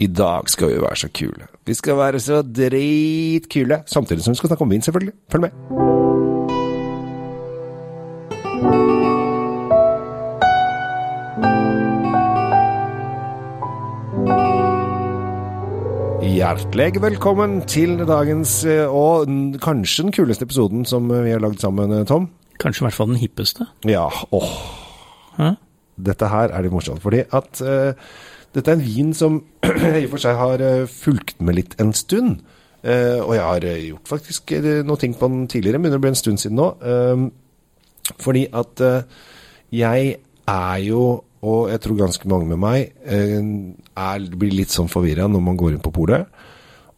I dag skal vi være så kule. Vi skal være så dritkule. Samtidig som vi skal snakke om vin, selvfølgelig. Følg med. Hjertelig velkommen til dagens, eh, og kanskje den kuleste episoden som vi har lagd sammen, eh, Tom. Kanskje i hvert fall den hippeste. Ja, åh. Hæ? Dette her er litt morsomt, fordi at eh, dette er en vin som i og for seg har eh, fulgt med litt en stund. Eh, og jeg har eh, gjort faktisk noe ting på den tidligere, begynner å bli en stund siden nå. Eh, fordi at jeg er jo, og jeg tror ganske mange med meg, er, blir litt sånn forvirra når man går inn på polet.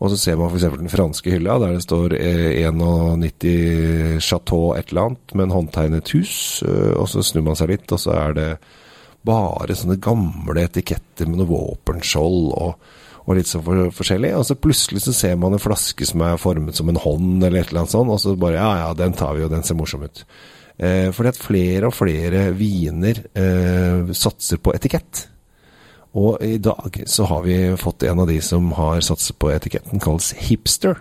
Og så ser man f.eks. den franske hylla, der det står eh, 91 Chateau et eller annet, med en håndtegnet hus. Og så snur man seg litt, og så er det bare sånne gamle etiketter med noe våpenskjold og, og litt sånn for, forskjellig. Og så plutselig så ser man en flaske som er formet som en hånd, eller et eller annet sånt, og så bare ja, ja, den tar vi, og den ser morsom ut. Eh, fordi at flere og flere viner eh, satser på etikett. Og i dag så har vi fått en av de som har satset på etiketten, kalles hipster.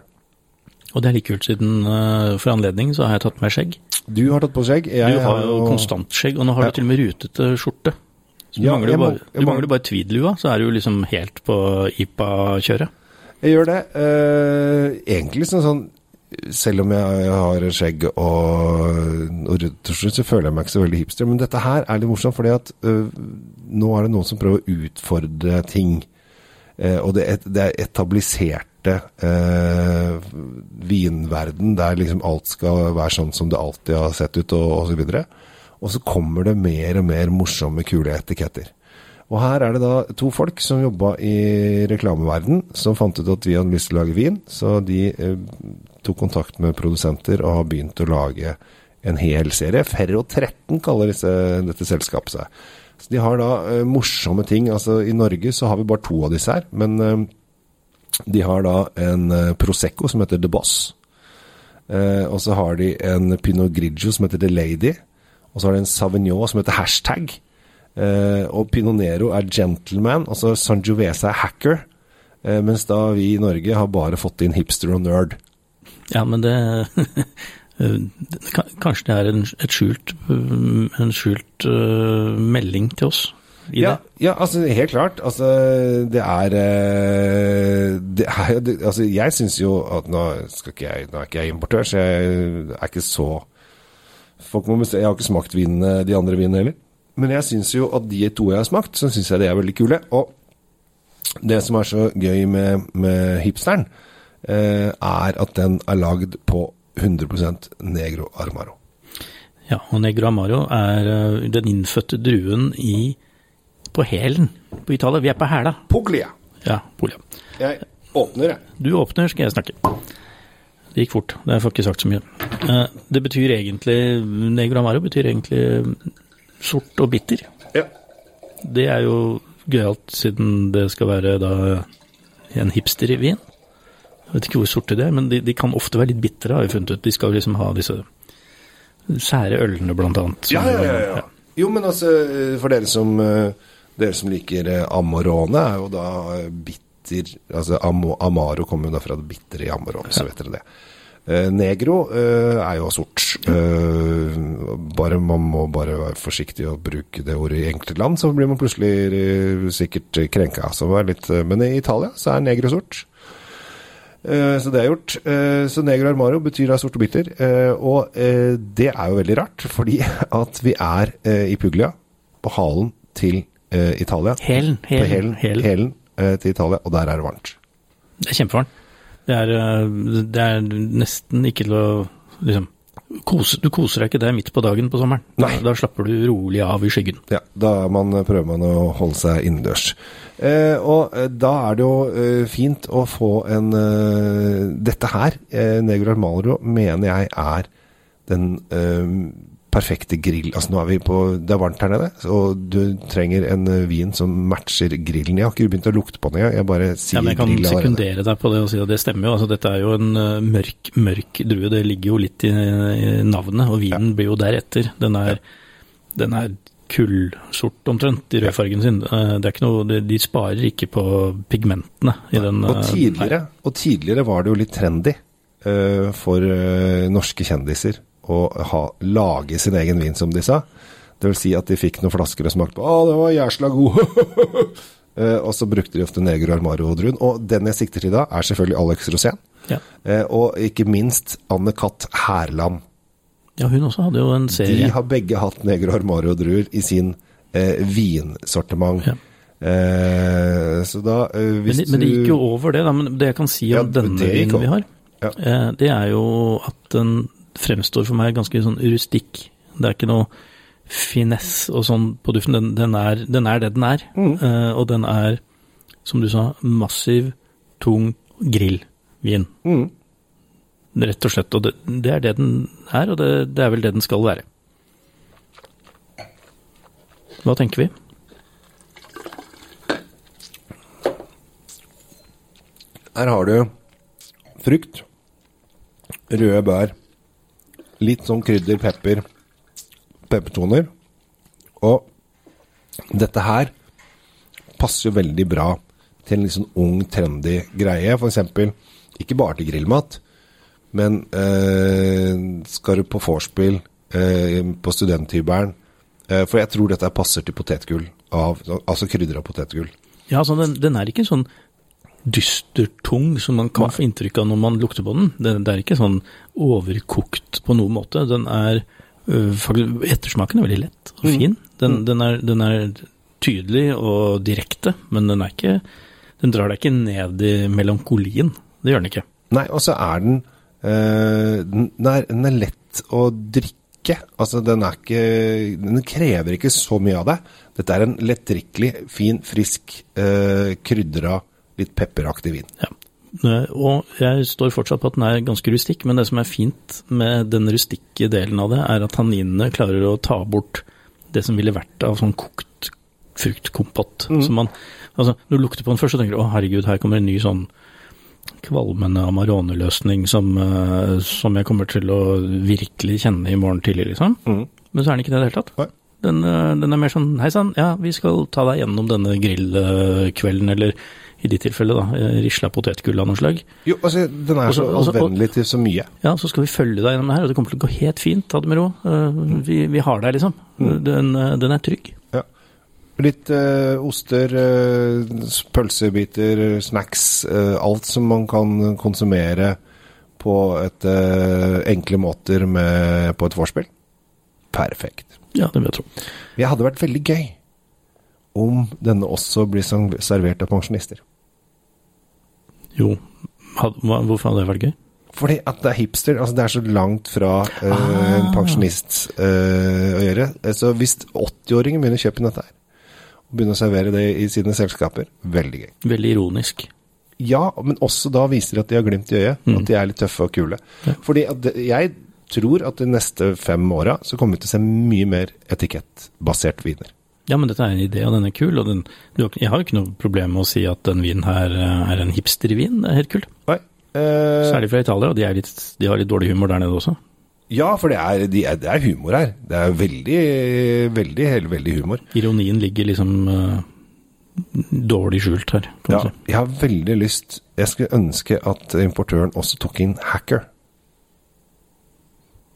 Og det er litt kult, siden uh, for anledning så har jeg tatt med skjegg. Du har tatt på skjegg. Du har jo konstant skjegg, og nå har Ja. du til og med rutete skjorte. Så du Ja, mangler jo må- bare, du mangler bare tweedlua, så er du liksom helt på IPA-kjøret. Jeg gjør det. Eh, egentlig sånn, sånn Selv om jeg, har skjegg og, og skjorte, så føler jeg meg ikke så veldig hipster. Men dette her er litt morsomt, fordi at øh, nå er det noen som prøver å utfordre ting. Eh, og det, et, det er etabliserte eh, vinverden der liksom alt skal være sånn som det alltid har sett ut, og, og så videre. Og så kommer det mer og mer morsomme, kule etiketter. Og her er det da to folk som jobba i reklameverden, som fant ut at vi hadde lyst til å lage vin. Så de eh, tok kontakt med produsenter og har begynt å lage en hel serie. Ferro 13 kaller disse, dette selskapet seg. Så de har da eh, morsomme ting. Altså I Norge så har vi bare to av disse her, men eh, de har da en eh, Prosecco som heter The Boss. Eh, og så har de en Pinot Grigio som heter The Lady. Og så har de en Savignon som heter Hashtag. Eh, og Pinonero er Gentleman. Og så Sangiovese er Hacker. Eh, mens da vi i Norge har bare fått inn hipster og nerd. Ja, men det Kanskje det er en, skjult, um, en skjult uh, melding til oss i Ja, ja, altså helt klart. Altså, det er, eh, det er Altså, jeg syns jo at nå, jeg, nå er ikke jeg importør, så jeg er ikke så Jeg har ikke smakt vinene, de andre vinene heller. Men jeg syns jo at de to jeg har smakt, så syns jeg de er veldig kule. Og det som er så gøy med, med hipsteren, eh, er at den er lagd på 100% negro armaro. Ja, og Negro armaro er uh, den innfødte druen i, på hælen på Italia. Vi er på hæla. Puglia. Ja, Puglia. Jeg åpner, jeg. Du åpner, skal jeg snakke. Det gikk fort, det får ikke sagt så mye. Eh, Det betyr egentlig Negro Amaro betyr egentlig sort og bitter. Ja. Det er jo gøyalt, siden det skal være da en vin. Jeg vet ikke hvor sorte de er, men de, de kan ofte være litt bitre, har jeg funnet ut. De skal liksom ha disse sære ølene, blant annet. Ja, ja, ja, ja. Jo, men altså, for dere som, eh, dere som liker eh, Amorone, er jo da eh, bitter Altså Amaro kommer jo da fra det bitre i Amaro, så vet dere det. Eh, Negro uh, er jo sort. Uh, bare Man må bare være forsiktig og bruke det ordet i enkelte land, så blir man plutselig uh, sikkert krenka. Så litt, men i Italia så er negro sort. Så det er gjort. Så negro armaro betyr da sort og bitter. Og det er jo veldig rart, fordi at vi er i Puglia, på halen til Italia. Helen. På helen, helen. hælen. Eh, til Italia, og der er det varmt. Det er kjempevarmt. Det er, eh, det er nesten ikke til å liksom kose, Du koser deg ikke der midt på dagen på sommeren. Nei. Da, da slapper du rolig av i skyggen. Ja, da man, prøver man å holde seg innendørs. Eh, og eh, da er det jo eh, fint å få en eh, Dette her, eh, Negro Armalro, mener jeg er den eh, perfekte grill. Altså nå er vi på Det er varmt her nede, og du trenger en eh, vin som matcher grillen. Jeg har ikke begynt å lukte på den engang, jeg bare sier Ja, men jeg kan grill allerede. sekundere deg på det og si at det stemmer jo. Altså, dette er jo en eh, mørk, mørk drue. Det ligger jo litt i, i navnet, og vinen blir jo deretter. Den er, den er kullsort omtrent i rødfargen sin. Eh, Det er ikke noe, de, de sparer ikke på pigmentene i den. Og tidligere, og tidligere var det jo litt trendy uh, for uh, norske kjendiser å ha, lage sin egen vin, som de sa. Det vil si at de fikk noen flasker og smakte på 'Å, det var jæsla god'. Uh, og så brukte de ofte Negro Armaro-druen. Og den jeg sikter til da, er selvfølgelig Alex Rosén. Ja. Uh, og ikke minst Anne Katt Hærland. ja, hun også hadde jo en serie. De har begge hatt Negro Armaro-druer i sin uh, vinsortiment. Ja. Eh, så da eh, Men, hvis det- men det gikk jo over det, da. Men det jeg kan si Ja, om denne vinen vi har, Ja. eh, det er jo at den fremstår for meg ganske sånn rustikk. Det er ikke noe finesse og sånn på duften. Den, den, er, den er det den er. Mm. Uh, og den er, som du sa, massiv, tung grillvin. Mm. Rett og slett. Og det, det er det den er, og det, det er vel det den skal være. Hva tenker vi? Her har du frukt, røde bær, litt sånn krydder, pepper, peppertoner. Og dette her passer jo veldig bra til en litt sånn ung, trendy greie. Eksempel, ikke bare til grillmat, men eh, skal du på vorspiel eh, på studenthybelen eh, For jeg tror dette passer til potetgull, av, altså krydder av potetgull. Ja, altså den, den er ikke sånn dystertung som man kan få inntrykk av når man lukter på den. Det, det er ikke sånn overkokt på noen måte. Den er faktisk, Ettersmaken er veldig lett og fin. Den, den, er, den er tydelig og direkte, men den er ikke Den drar deg ikke ned i melankolien. Det gjør den ikke. Nei, og så er den øh, den, er, den er lett å drikke. Altså, den er ikke Den krever ikke så mye av deg. Dette er en lettdrikkelig, fin, frisk, øh, krydra, litt pepperaktig vin. Ja. Og jeg står fortsatt på at den er ganske rustikk, men det som er fint med den rustikke delen av det, er at tanninene klarer å ta bort det som ville vært av sånn kokt fruktkompott. Så man, altså, når du lukter på den først, så tenker du å herregud, her kommer en ny sånn kvalmende Amarone-løsning som, eh, som jeg kommer til å virkelig kjenne i morgen tidlig, liksom. Mm. Men så er den ikke det i det hele tatt. Nei. Den, eh, den er mer sånn hei sann, ja, vi skal ta deg gjennom denne grillkvelden, eller i ditt tilfelle, da, eh, risla potetgull av noe slag. Jo, altså, den er så Også- også- anvendelig til så mye. Ja, så skal vi følge deg gjennom det her, og det kommer til å gå helt fint. Ta det med ro. Eh, Vi, vi har deg, liksom. Den, eh, den er trygg. Ja. Litt eh, oster, eh, pølsebiter, snacks, eh, alt som man kan konsumere på et, enkle måter med, på et vorspiel. Perfekt. Ja, det vil jeg tro. Det hadde vært veldig gøy om denne også blir servert av pensjonister. Jo, hvorfor hadde det vært gøy? Fordi at det er hipster, altså det er så langt fra eh, en pensjonist eh, å gjøre. Eh, Så hvis 80-åringer begynner å kjøpe dette her, og begynner å servere det i sine selskaper, veldig gøy. Veldig ironisk. Ja, men også da viser de at de har glimt i øyet, at de er litt tøffe og kule. Fordi at det, jeg tror at de neste fem åra så kommer vi til å se mye mer etikettbasert viner. Ja, men dette er en idé, og den er kul. Og den, du, jeg har jo ikke noe problem med å si at den vinen her eh, er en hipstervin. Det er helt kult. Nei. Uh, Særlig fra Italia, og de, er litt, de har litt dårlig humor der nede også. ja, for det er, de er, det er humor her. Det er veldig, veldig, veldig, veldig humor. Ironien ligger liksom uh, dårlig skjult her, Ja, si. jeg har veldig lyst Jeg skulle ønske at importøren også tok inn Hacker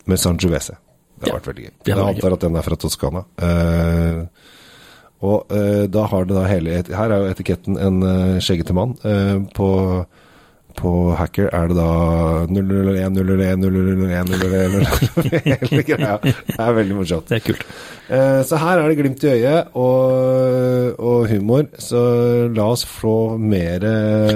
med Sangiovese. Det har Ja, vært veldig gøy. Jeg antar at den er fra Toskana. Uh, og uh, da har det da hele Her er jo etiketten en uh, skjeggete mann. Eh, på, på Hacker er det da 001, 001, 001, 001 Hele greia. Det er veldig morsomt. Det er kult. Eh, Så her er det glimt i øyet og, og humor, så la oss få mer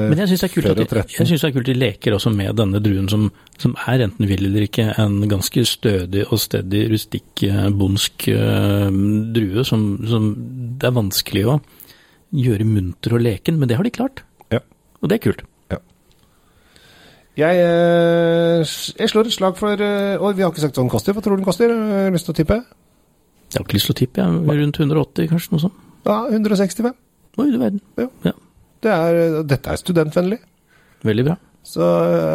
Men jeg syns det kult at de, 13. jeg synes det er kult de leker også med denne druen som, som er enten vill eller ikke en ganske stødig og stedig rustikk eh, bondsk eh, drue som, som det er vanskelig å gjøre munter og leken, men det har de klart. Ja. Og det er kult. Jeg, eh, jeg slår et slag for eh, Og vi har ikke sagt hva den koster. Hva tror du den koster? Har du lyst til å tippe? Jeg har ikke lyst til å tippe, jeg. Rundt 180, kanskje, noe sånt. Ja, 165. Oi, du verden. Ja. Ja, Det er, dette er studentvennlig. veldig bra. Så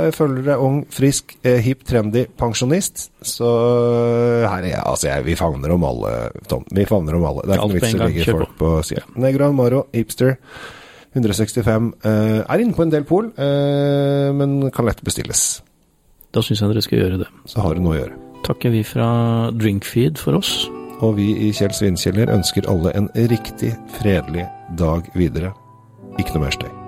jeg føler deg ung, frisk, hip, hipp, trendy pensjonist. Så eh, her er jeg, altså jeg, vi favner om alle, Tom. Vi favner om alle. Det er ikke noen vits i å ligge legge folk på sida. Negro Maro, hipster. 165. eh, er inne på en del pol, eh, men kan lett bestilles. Da syns jeg dere skal gjøre det. Så har du noe å gjøre. Takker vi fra Drinkfeed for oss. Og vi i Kjell Svinkjeller ønsker alle en riktig fredelig dag videre. Ikke noe mer støy.